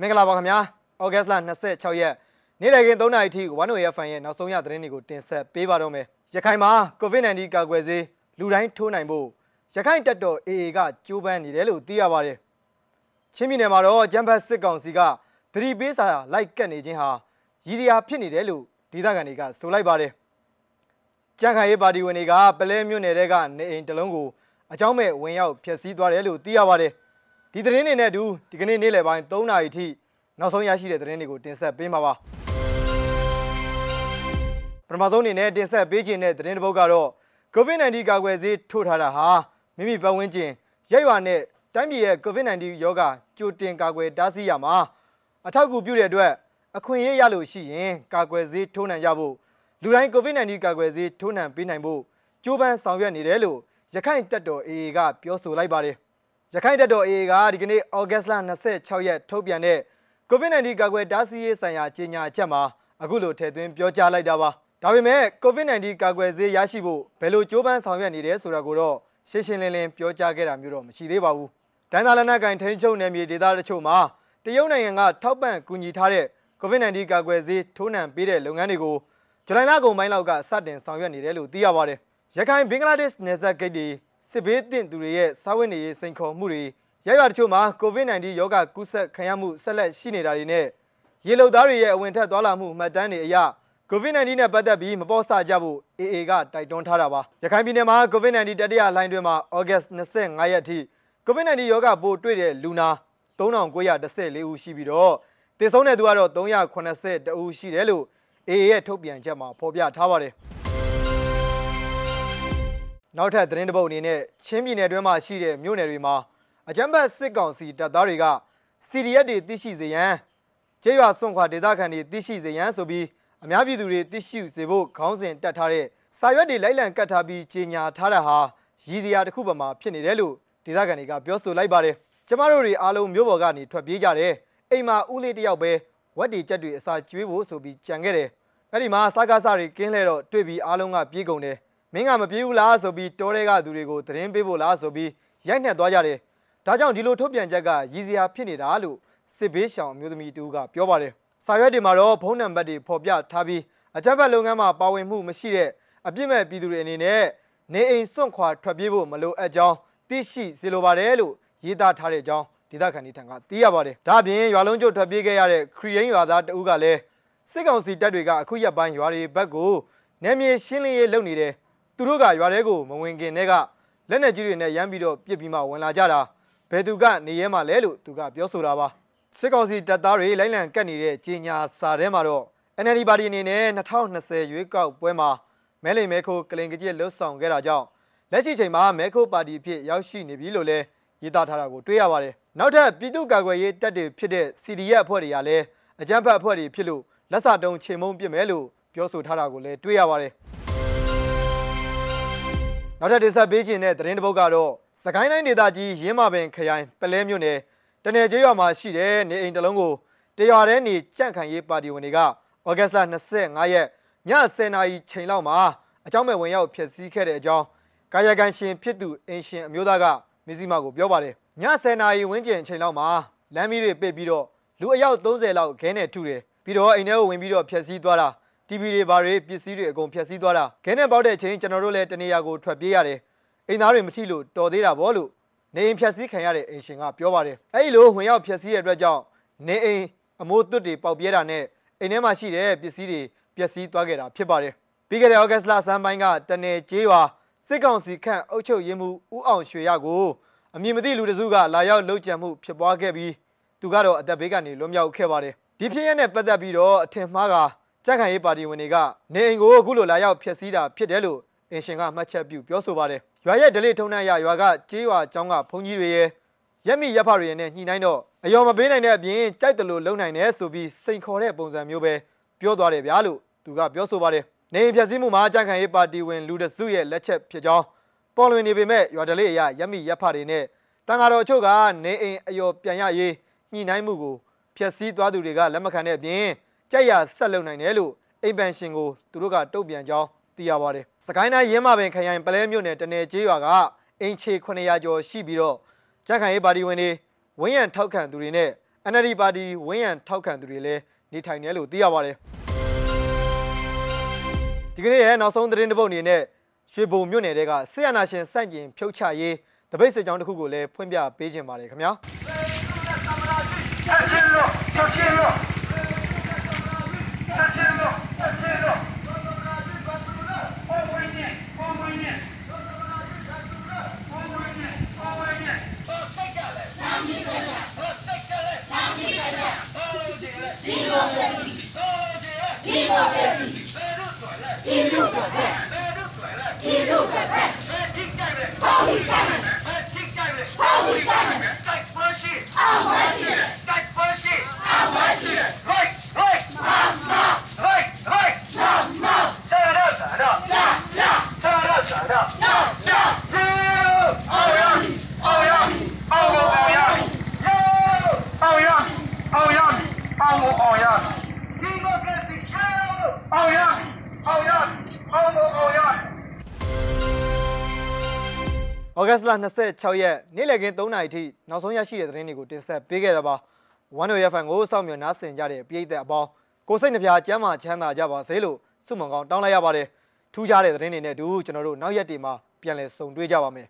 မင်္ဂလာပါခင်ဗျာဩဂတ်စ်လ26ရက်နေ့လည်ခင်း3နာရီထိ1 0 FM ရဲ့နောက်ဆုံးရသတင်းတွေကိုတင်ဆက်ပေးပါတော့မယ်ရခိုင်မှာ COVID-19 ကာကွယ်ဆေးလူတိုင်းထိုးနိုင်ဖို့ရခိုင်တပ်တော် AA ကကြိုးပမ်းနေတယ်လို့သိရပါတယ်ချင်းပြည်နယ်မှာတော့ဂျမ်ဘတ်စစ်ကောင်စီကသတိပေးစာလိုက်ကတ်နေခြင်းဟာရည်ရွယ်ဖြစ်နေတယ်လို့ဒေသခံတွေကဆိုလိုက်ပါတယ်ကြံ့ခိုင်ရေးပါတီဝင်တွေကပလဲမြို့နယ်ကနေအိမ်တစ်လုံးကိုအကြောင်းမဲ့ဝင်ရောက်ဖျက်ဆီးသွားတယ်လို့သိရပါတယ် ဒီသတင်းတွေနဲ့အတူဒီကနေ့နေ့လယ်ပိုင်း3နာရီထိနောက်ဆုံးရရှိတဲ့သတင်းတွေကိုတင်ဆက်ပေးမှာပါပထမဆုံးအနေနဲ့တင်ဆက်ပေးခြင်းတဲ့သတင်းတစ်ပုဒ်ကတော့ COVID-19 ကာကွယ်ဆေးထိုးထားတာဟာမိမိပတ်ဝန်းကျင်ရက်ရွာနဲ့တိုင်းပြည်ရဲ့ COVID-19 ရောဂါကြိုတင်ကာကွယ်တားဆီးရမှာအထောက်အကူပြုတဲ့အတွက်အခွင့်အရေးရလို့ရှိရင်ကာကွယ်ဆေးထိုးနှံရဖို့လူတိုင်း COVID-19 ကာကွယ်ဆေးထိုးနှံပေးနိုင်ဖို့ကြိုးပမ်းဆောင်ရွက်နေတယ်လို့ရခိုင်တပ်တော် AA ကပြောဆိုလိုက်ပါတယ် ရခိုင်တပ်တော် AA ကဒီကနေ့ဩဂတ်စ်လ26ရက်ထုတ်ပြန်တဲ့ COVID-19 ကာကွယ်တားဆီးရေးဆိုင်ရာကြေညာချက်မှာအခုလိုထည့်သွင်းပြောကြားလိုက်တာပါဒါပေမဲ့ COVID-19 ကာကွယ်ဆေးရရှိဖို့ဘယ်လိုကြိုးပမ်းဆောင်ရွက်နေတယ်ဆိုတာကိုတော့ရှင်းရှင်းလင်းလင်းပြောကြားခဲ့တာမျိုးတော့မရှိသေးပါဘူးဒန်သာလနက်ကင်ထိန်းချုပ်နယ်မြေဒေသတချို့မှာတရုတ်နိုင်ငံကထောက်ပံ့ကူညီထားတဲ့ COVID-19 ကာကွယ်ဆေးထိုးနှံပေးတဲ့လုပ်ငန်းတွေကိုဇူလိုင်လကုန်ပိုင်းလောက်ကစတင်ဆောင်ရွက်နေတယ်လို့သိရပါတယ်ရခိုင်ဘင်္ဂလားဒေ့ရှ်နယ်စပ်ဂိတ်တွေ စစ်ဘေးတင့်သူတွေရဲ့စာဝတ်နေရေးစိန်ခေါ်မှုတွေရရွာတချို့မှာ COVID-19 ရောဂါကူးစက်ခံရမှုဆက်လက်ရှိနေတာတွေနဲ့ရေလုံသားတွေရဲ့အဝင်ထက်သွားလာမှုမှတ်တမ်းတွေအရ COVID-19 နဲ့ပတ်သက်ပြီးမပေါ်ဆကြဖို့ AA ကတိုက်တွန်းထားတာပါရခိုင်ပြည်နယ်မှာ COVID-19 တတိယလှိုင်းတွင်မှာဩဂတ်25ရက်အထိ COVID-19 ရောဂါပိုးတွေ့တဲ့လူနာ3914ဦးရှိပြီးတော့တည်ဆုံးတဲ့သူကတော့380ဦးရှိတယ်လို့ AA ရဲ့ထုတ်ပြန်ချက်မှာဖော်ပြထားပါတယ် နောက်ထပ်သတင်းတစ်ပုဒ်အနေနဲ့ချင်းပြည်နယ်တွင်းမှာရှိတဲ့မြို့နယ်တွေမှာအကြမ်းဖက်စစ်ကောင်စီတပ်သားတွေက CDF တွေသိရှိစေရန်ကျေးရွာစွန့်ခွာဒေသခံတွေသိရှိစေရန်ဆိုပြီးအများပြည်သူတွေသိရှိစေဖို့ခေါင်းစဉ်တက်ထားတဲ့စာရွက်တွေလိုက်လံကတ်ထားပြီးကြေညာထားတာဟာရည်စရာတစ်ခုပေါ်မှာဖြစ်နေတယ်လို့ဒေသခံတွေကပြောဆိုလိုက်ပါတယ်ကျမတို့တွေအားလုံးမြို့ပေါ်ကနေထွက်ပြေးကြတယ်အိမ်မှာဦးလေးတယောက်ပဲဝက်ဒီကြက်တွေအစာကျွေးဖို့ဆိုပြီးကြံခဲ့တယ်အဲ့ဒီမှာစားကားစားတွေကင်းလဲတော့တွေ့ပြီးအားလုံးကပြေးကုန်တယ် မင်းကမပြေးဘူးလားဆိုပြီးတောထဲကသူတွေကိုသတင်းပေးဖို့လားဆိုပြီးရိုက်နှက်သွားကြတယ်ဒါကြောင့်ဒီလိုထုတ်ပြန်ချက်ကရည်စရာဖြစ်နေတာလို့စစ်ဘေးရှောင်အမျိုးသမီးတူကပြောပါတယ်စာရွက်တွေမှာတော့ဖုန်းနံပါတ်တွေဖော်ပြထားပြီးအကြမ်းဖက်လုပ်ငန်းမှာပါဝင်မှုမရှိတဲ့အပြစ်မဲ့ပြည်သူတွေအနေနဲ့နေအိမ်စွန့်ခွာထွက်ပြေးဖို့မလိုအပ်ကြောင်းသိရှိစေလိုပါတယ်လို့ရေးသားထားတဲ့အကြောင်းဒေသခံတွေထံကသိရပါတယ်။ဒါ့အပြင်ရွာလုံးကျုပ်ထွက်ပြေးခဲ့ရတဲ့ခရီးရင်ရွာသားတဦးကလည်းစစ်ကောင်စီတပ်တွေကအခုရက်ပိုင်းရွာတွေဘက်ကိုနယ်မြေရှင်းလင်းရေးလုပ်နေတယ်။ သူတို့ကရွာထဲကိုမဝင်ခင်တည်းကလက်နက်ကြီးတွေနဲ့ရမ်းပြီးတော့ပြစ်ပြီးမှဝင်လာကြတာ။ဘယ်သူကနေရဲမှလဲလို့သူကပြောဆိုတာပါ။စစ်ကောင်စီတပ်သားတွေလိုင်းလံကတ်နေတဲ့ကြေညာစာထဲမှာတော့ NLD ပါတီအနေနဲ့2020ရွေးကောက်ပွဲမှာမဲလိမ်မဲခိုးကလင်ကကြစ်လှုပ်ဆောင်ခဲ့တာကြောင့်လက်ရှိချိန်မှာမဲခိုးပါတီဖြစ်ရောက်ရှိနေပြီလို့လည်းရေးသားထားတာကိုတွေ့ရပါတယ်။နောက်ထပ်ပြည်သူ့ကာကွယ်ရေးတပ်တွေဖြစ်တဲ့ CDF အဖွဲ့တွေကလည်းအကြမ်းဖက်အဖွဲ့တွေဖြစ်လို့လက်စတုံးချိန်မုံပြစ်မယ်လို့ပြောဆိုထားတာကိုလည်းတွေ့ရပါတယ်။ နောက်ထပ်တင်ဆက်ပေးခြင်းတဲ့သတင်းတစ်ပုဒ်ကတော့စကိုင်းတိုင်းဒေသကြီးရင်းမာပင်ခရိုင်ပလဲမြို့နယ်တနယ်ကျေးရွာမှာရှိတဲ့နေအိမ်တစ်လုံးကိုတရွာထဲနေကြန့်ခိုင်ရေးပါတီဝင်တွေကဩဂတ်စ်လ25ရက်ည10:00နာရီချိန်လောက်မှာအကြောင်းမဲ့ဝင်ရောက်ဖျက်ဆီးခဲ့တဲ့အကြောင်းကာယကံရှင်ဖြစ်သူအင်ရှင်အမျိုးသားကမစ္စည်းမကိုပြောပါတယ်ည10:00နာရီဝန်းကျင်ချိန်လောက်မှာလမ်းမီးတွေပိတ်ပြီးတော့လူအယောက်30လောက်ခဲနဲ့ထုတယ်ပြီးတော့အိမ်ထဲကိုဝင်ပြီးတော့ဖျက်ဆီးသွားတာ TV တွေဘာတွေပစ္စည်းတွေအကုန်ဖျက်ဆီးသွားတာခဲနဲ့ပေါက်တဲ့အချိန်ကျွန်တော်တို့လည်းတနေရာကိုထွက်ပြေးရတယ်အိမ်သားတွေမထိလို့တော်သေးတာဗောလို့နေအိမ်ဖျက်ဆီးခံရတဲ့အိမ်ရှင်ကပြောပါတယ်အဲ့ဒီလိုဝင်ရောက်ဖျက်ဆီးတဲ့အတွက်ကြောင့်နေအိမ်အမိုးသွတ်တွေပေါက်ပြဲတာနဲ့အိမ်ထဲမှာရှိတဲ့ပစ္စည်းတွေပျက်စီးသွားခဲ့တာဖြစ်ပါတယ်ပြီးခဲ့တဲ့ဩဂတ်လဆန်းပိုင်းကတနေကျေးရွာစစ်ကောင်စီခန့်အုပ်ချုပ်ရေးမှူးဦးအောင်ရွှေရကိုအမည်မသိလူတစုကလာရောက်လှုပ်ကြံမှုဖြစ်ပွားခဲ့ပြီးသူကတော့အသက်ဘေးကနေလွတ်မြောက်ခဲ့ပါတယ်ဒီဖြစ်ရပ်နဲ့ပတ်သက်ပြီးတော့အထင်မှားက ကြက်ခိုင်ရေးပါတီဝင်တွေကနေအိမ်ကိုအခုလိုလာရောက်ဖျက်ဆီးတာဖြစ်တယ်လို့အင်ရှင်ကမှတ်ချက်ပြုပြောဆိုပါတယ်ရွာရဲ့ဒလိထုံနှံ့ရရွာကကျေးရွာကျောင်းကဘုန်းကြီးတွေရဲ့ရက်မိရက်ဖတွေနဲ့ညှိနှိုင်းတော့အယောမပေးနိုင်တဲ့အပြင်ကြိုက်တယ်လို့လုံနိုင်တယ်ဆိုပြီးစိန်ခေါ်တဲ့ပုံစံမျိုးပဲပြောသွားတယ်ဗျာလို့သူကပြောဆိုပါတယ်နေအိမ်ဖျက်ဆီးမှုမှာကြက်ခိုင်ရေးပါတီဝင်လူတစုရဲ့လက်ချက်ဖြစ်ကြောင်းပေါ်လွင်နေပေမဲ့ရွာဒလိအရရက်မိရက်ဖတွေနဲ့တန်ဃာတော်အချို့ကနေအိမ်အယောပြန်ရရေးညှိနှိုင်းမှုကိုဖျက်ဆီးသွားသူတွေကလက်မခံတဲ့အပြင် ကြက်ရဆက်လုံနိုင်တယ်လို့အိမ်ပန်ရှင်ကိုသူတို့ကတုတ်ပြန်ကြောင်းသိရပါတယ်။စကိုင်းတိုင်းရင်းမာပင်ခရိုင်ပလဲမြို့နယ်တနယ်ကျေးရွာကအင်ချေ900ကျော်ရှိပြီးတော့ကြက်ခိုင်ရေးပါတီဝင်တွေဝင်းရံထောက်ခံသူတွေနဲ့ NLD ပါတီဝင်းရံထောက်ခံသူတွေလည်းနေထိုင်တယ်လို့သိရပါတယ်ဒီကနေ့ရဲ့နောက်ဆုံးသတင်းတစ်ပုဒ်အနေနဲ့ရွှေဘုံမြို့နယ်တဲကဆေးရနာရှင်စန့်ကျင်ဖြုတ်ချရေးတပိတ်စစ်ကြောင်းတစ်ခုကိုလည်းဖွင့်ပြပေးခြင်းပါတယ်ခင်ဗျာ হবে yeah, oh oh yeah. ဩဂတ်စ်လ26ရက်နေ့လည်ခင်း3နာရီထိနောက်ဆုံးရရှိတဲ့သတင်းတွေကိုတင်ဆက်ပေးခဲ့တာပါ1 0 FM ကိုစောင့်မျှော်နားဆင်ကြတဲ့ပြည်သက်အပေါင်းကိုစိတ်နှပြကျမ်းမာချမ်းသာကြပါစေလို့ဆုမွန်ကောင်းတောင်းလိုက်ရပါတယ်ထူးခြားတဲ့သတင်းတွေနဲ့အတူကျွန်တော်တို့နောက်ရက်တွေမှာပြန်လည်ဆုံတွေ့ကြပါမယ်